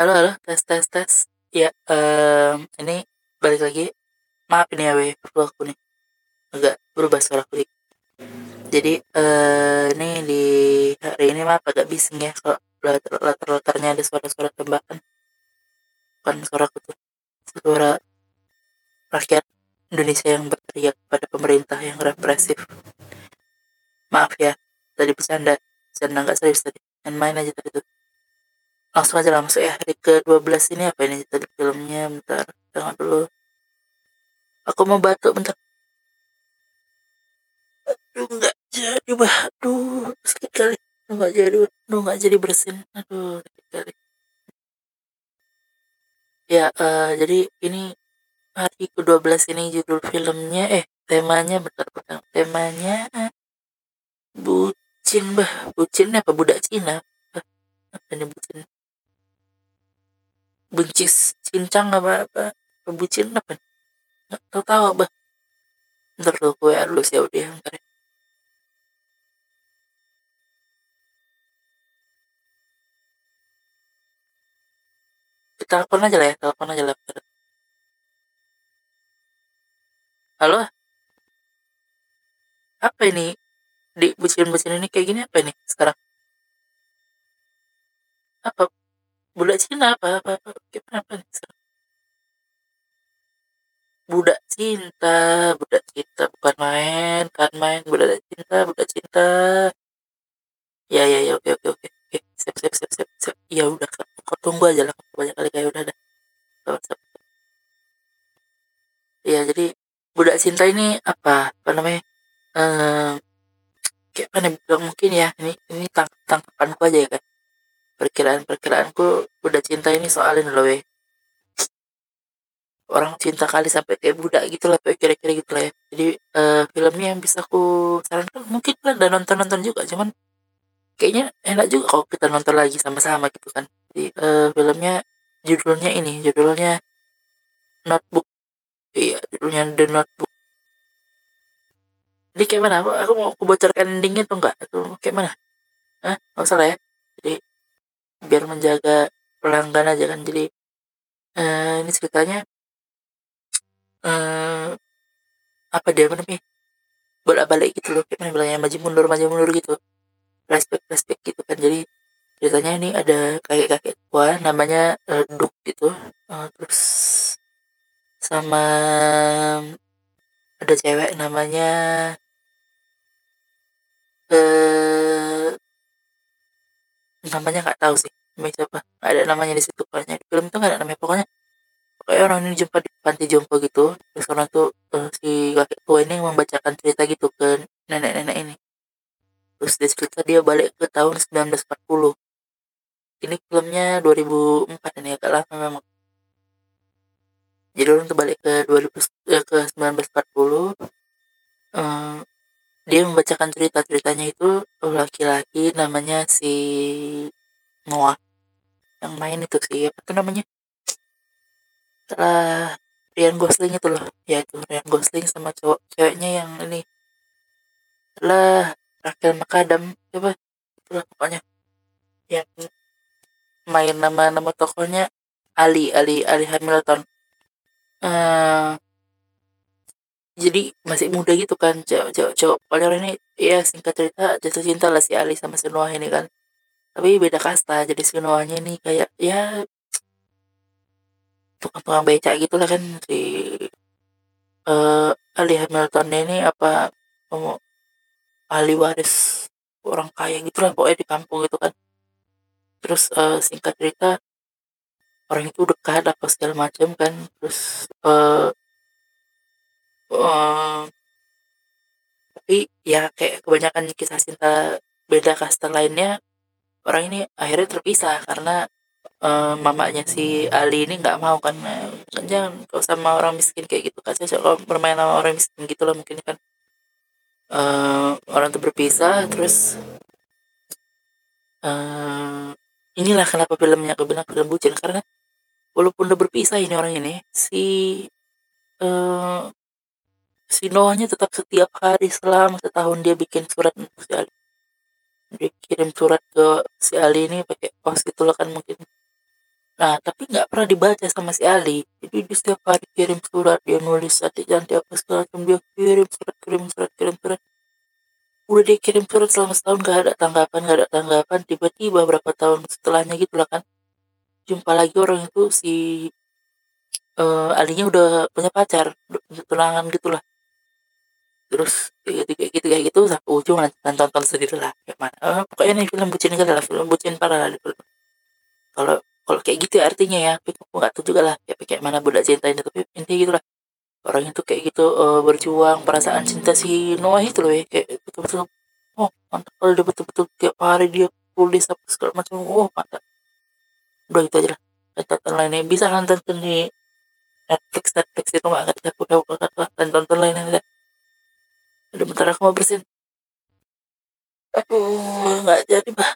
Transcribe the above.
Halo, halo, tes, tes, tes. Ya, em, ini balik lagi. Maaf ini ya, perlu aku nih. Agak berubah suara aku. Jadi, eh ini di hari ini maaf agak bising ya kalau latar- latar-latarnya ada suara-suara tembakan. Bukan suara aku tuh. Suara rakyat Indonesia yang berteriak pada pemerintah yang represif. Maaf ya, tadi bercanda. Bercanda nggak serius tadi. Main-main aja tadi tuh langsung aja langsung ya hari ke-12 ini apa ini tadi filmnya? Bentar tengok dulu aku mau batuk bentar. Aduh nggak jadi bah aduh sakit kali. Nggak jadi aduh nggak jadi bersin. Aduh sakit kali. Ya eh, jadi ini hari ke-12 ini judul filmnya eh temanya bentar bentar. Temanya bucin bah bucin apa? Budak Cina. Apa ini bucin buncis cincang apa apa bucin apa? Nggak tahu tahu apa. Ntar tuh gue dulu sih udah ntar ya. telepon aja lah ya telepon aja lah. Halo? Apa ini? Di bucin-bucin ini kayak gini apa ini sekarang? Apa? Budak Cina apa apa apa sekarang? budak cinta budak cinta bukan main kan main budak cinta budak cinta. Ya ya ya oke oke oke oke. Siap siap siap siap siap ya udah kak. Kau tunggu aja lah banyak kali kayak udah ada ya jadi budak cinta ini apa? Apa namanya? Eh kayak mana bilang mungkin ya? Ini ini tang tangkapanku aja ya kan perkiraan perkiraanku budak cinta ini soalin loh weh orang cinta kali sampai kayak budak gitu lah kira-kira gitu lah ya. Jadi eh, filmnya yang bisa aku sarankan mungkin lah dan nonton-nonton juga cuman kayaknya enak juga kalau kita nonton lagi sama-sama gitu kan. Jadi eh, filmnya judulnya ini judulnya Notebook. Iya judulnya The Notebook. Jadi kayak mana? Aku, aku mau aku bocorkan endingnya tuh enggak? Atau kayak mana? Hah? nggak usah lah ya biar menjaga pelanggan aja kan. Jadi eh, ini ceritanya eh apa dia apa namanya bolak-balik gitu loh. Kayak bilangnya maju mundur maju mundur gitu. Flashback flashback gitu kan. Jadi ceritanya ini ada kakek kakek tua namanya eh, Duk gitu. Eh, terus sama ada cewek namanya eh namanya nggak tahu sih. Namanya siapa nggak ada namanya di situ pokoknya. Di film itu nggak ada namanya. Pokoknya pokoknya orang ini jumpa di panti jompo gitu. Terus orang tuh eh, si kakek tua ini membacakan cerita gitu ke nenek-nenek ini. Terus dia cerita dia balik ke tahun 1940 ini filmnya 2004 ini agak lama memang. Jadi orang tuh balik ke 2000 eh, ke 1940 eh, dia membacakan cerita ceritanya itu laki-laki namanya si Noah. Yang main itu sih apa tuh namanya? Setelah Ryan Gosling itu loh. Ya itu Ryan Gosling sama cowok ceweknya yang ini. Lah Rachel McAdam coba itulah pokoknya. Yang main nama nama tokohnya Ali Ali Ali Hamilton. Eh jadi masih muda gitu kan cowok cowok cowok. Orang ini ya singkat cerita jatuh cinta lah si Ali sama si ini kan. Tapi beda kasta jadi si ini kayak ya tukang-tukang becak gitu lah kan si eh Ali Hamilton ini apa oh, ahli waris orang kaya gitu lah pokoknya di kampung gitu kan. Terus eh, singkat cerita orang itu dekat apa segala macam kan. Terus eh eh, tapi ya kayak kebanyakan kisah cinta beda kasta lainnya orang ini akhirnya terpisah karena eh, mamanya si Ali ini nggak mau kan kan jangan kalau sama orang miskin kayak gitu kan. Cocok kalau bermain sama orang miskin gitu lah mungkin kan. Eh, orang tuh berpisah terus eh, inilah kenapa filmnya aku bilang film bucin karena walaupun udah berpisah ini orang ini si eh, si Noahnya tetap setiap hari selama setahun dia bikin surat untuk si Ali. Dia kirim surat ke si Ali ini pakai pos gitu loh kan mungkin. Nah tapi nggak pernah dibaca sama si Ali. Jadi dia setiap hari kirim surat dia nulis adik janti apa segala macam dia kirim surat kirim surat kirim surat. Udah dia kirim surat selama setahun gak ada tanggapan gak ada tanggapan. Tiba-tiba berapa tahun setelahnya gitu lah kan. Jumpa lagi orang itu si uh, alinya udah punya pacar tunangan gitu lah terus kayak gitu kayak gitu kayak gitu sampai ujung dan tonton sendiri lah kayak mana. Uh, pokoknya ini film bucin kali lah film bucin parah kalau kalau kayak gitu ya artinya ya tapi aku nggak tahu juga lah kayak kayak mana budak cinta ini tapi intinya gitu lah. Orang itu kayak gitu uh, berjuang perasaan cinta si Noah itu loh ya kayak betul-betul oh mantap kalau dia betul-betul tiap hari dia tulis apa segala macam oh mantap. Udah gitu aja lah tonton lainnya. Bisa nonton di Netflix Netflix itu nggak ngerti aku dan tonton lainnya aku mau bersin. Aduh nggak jadi bah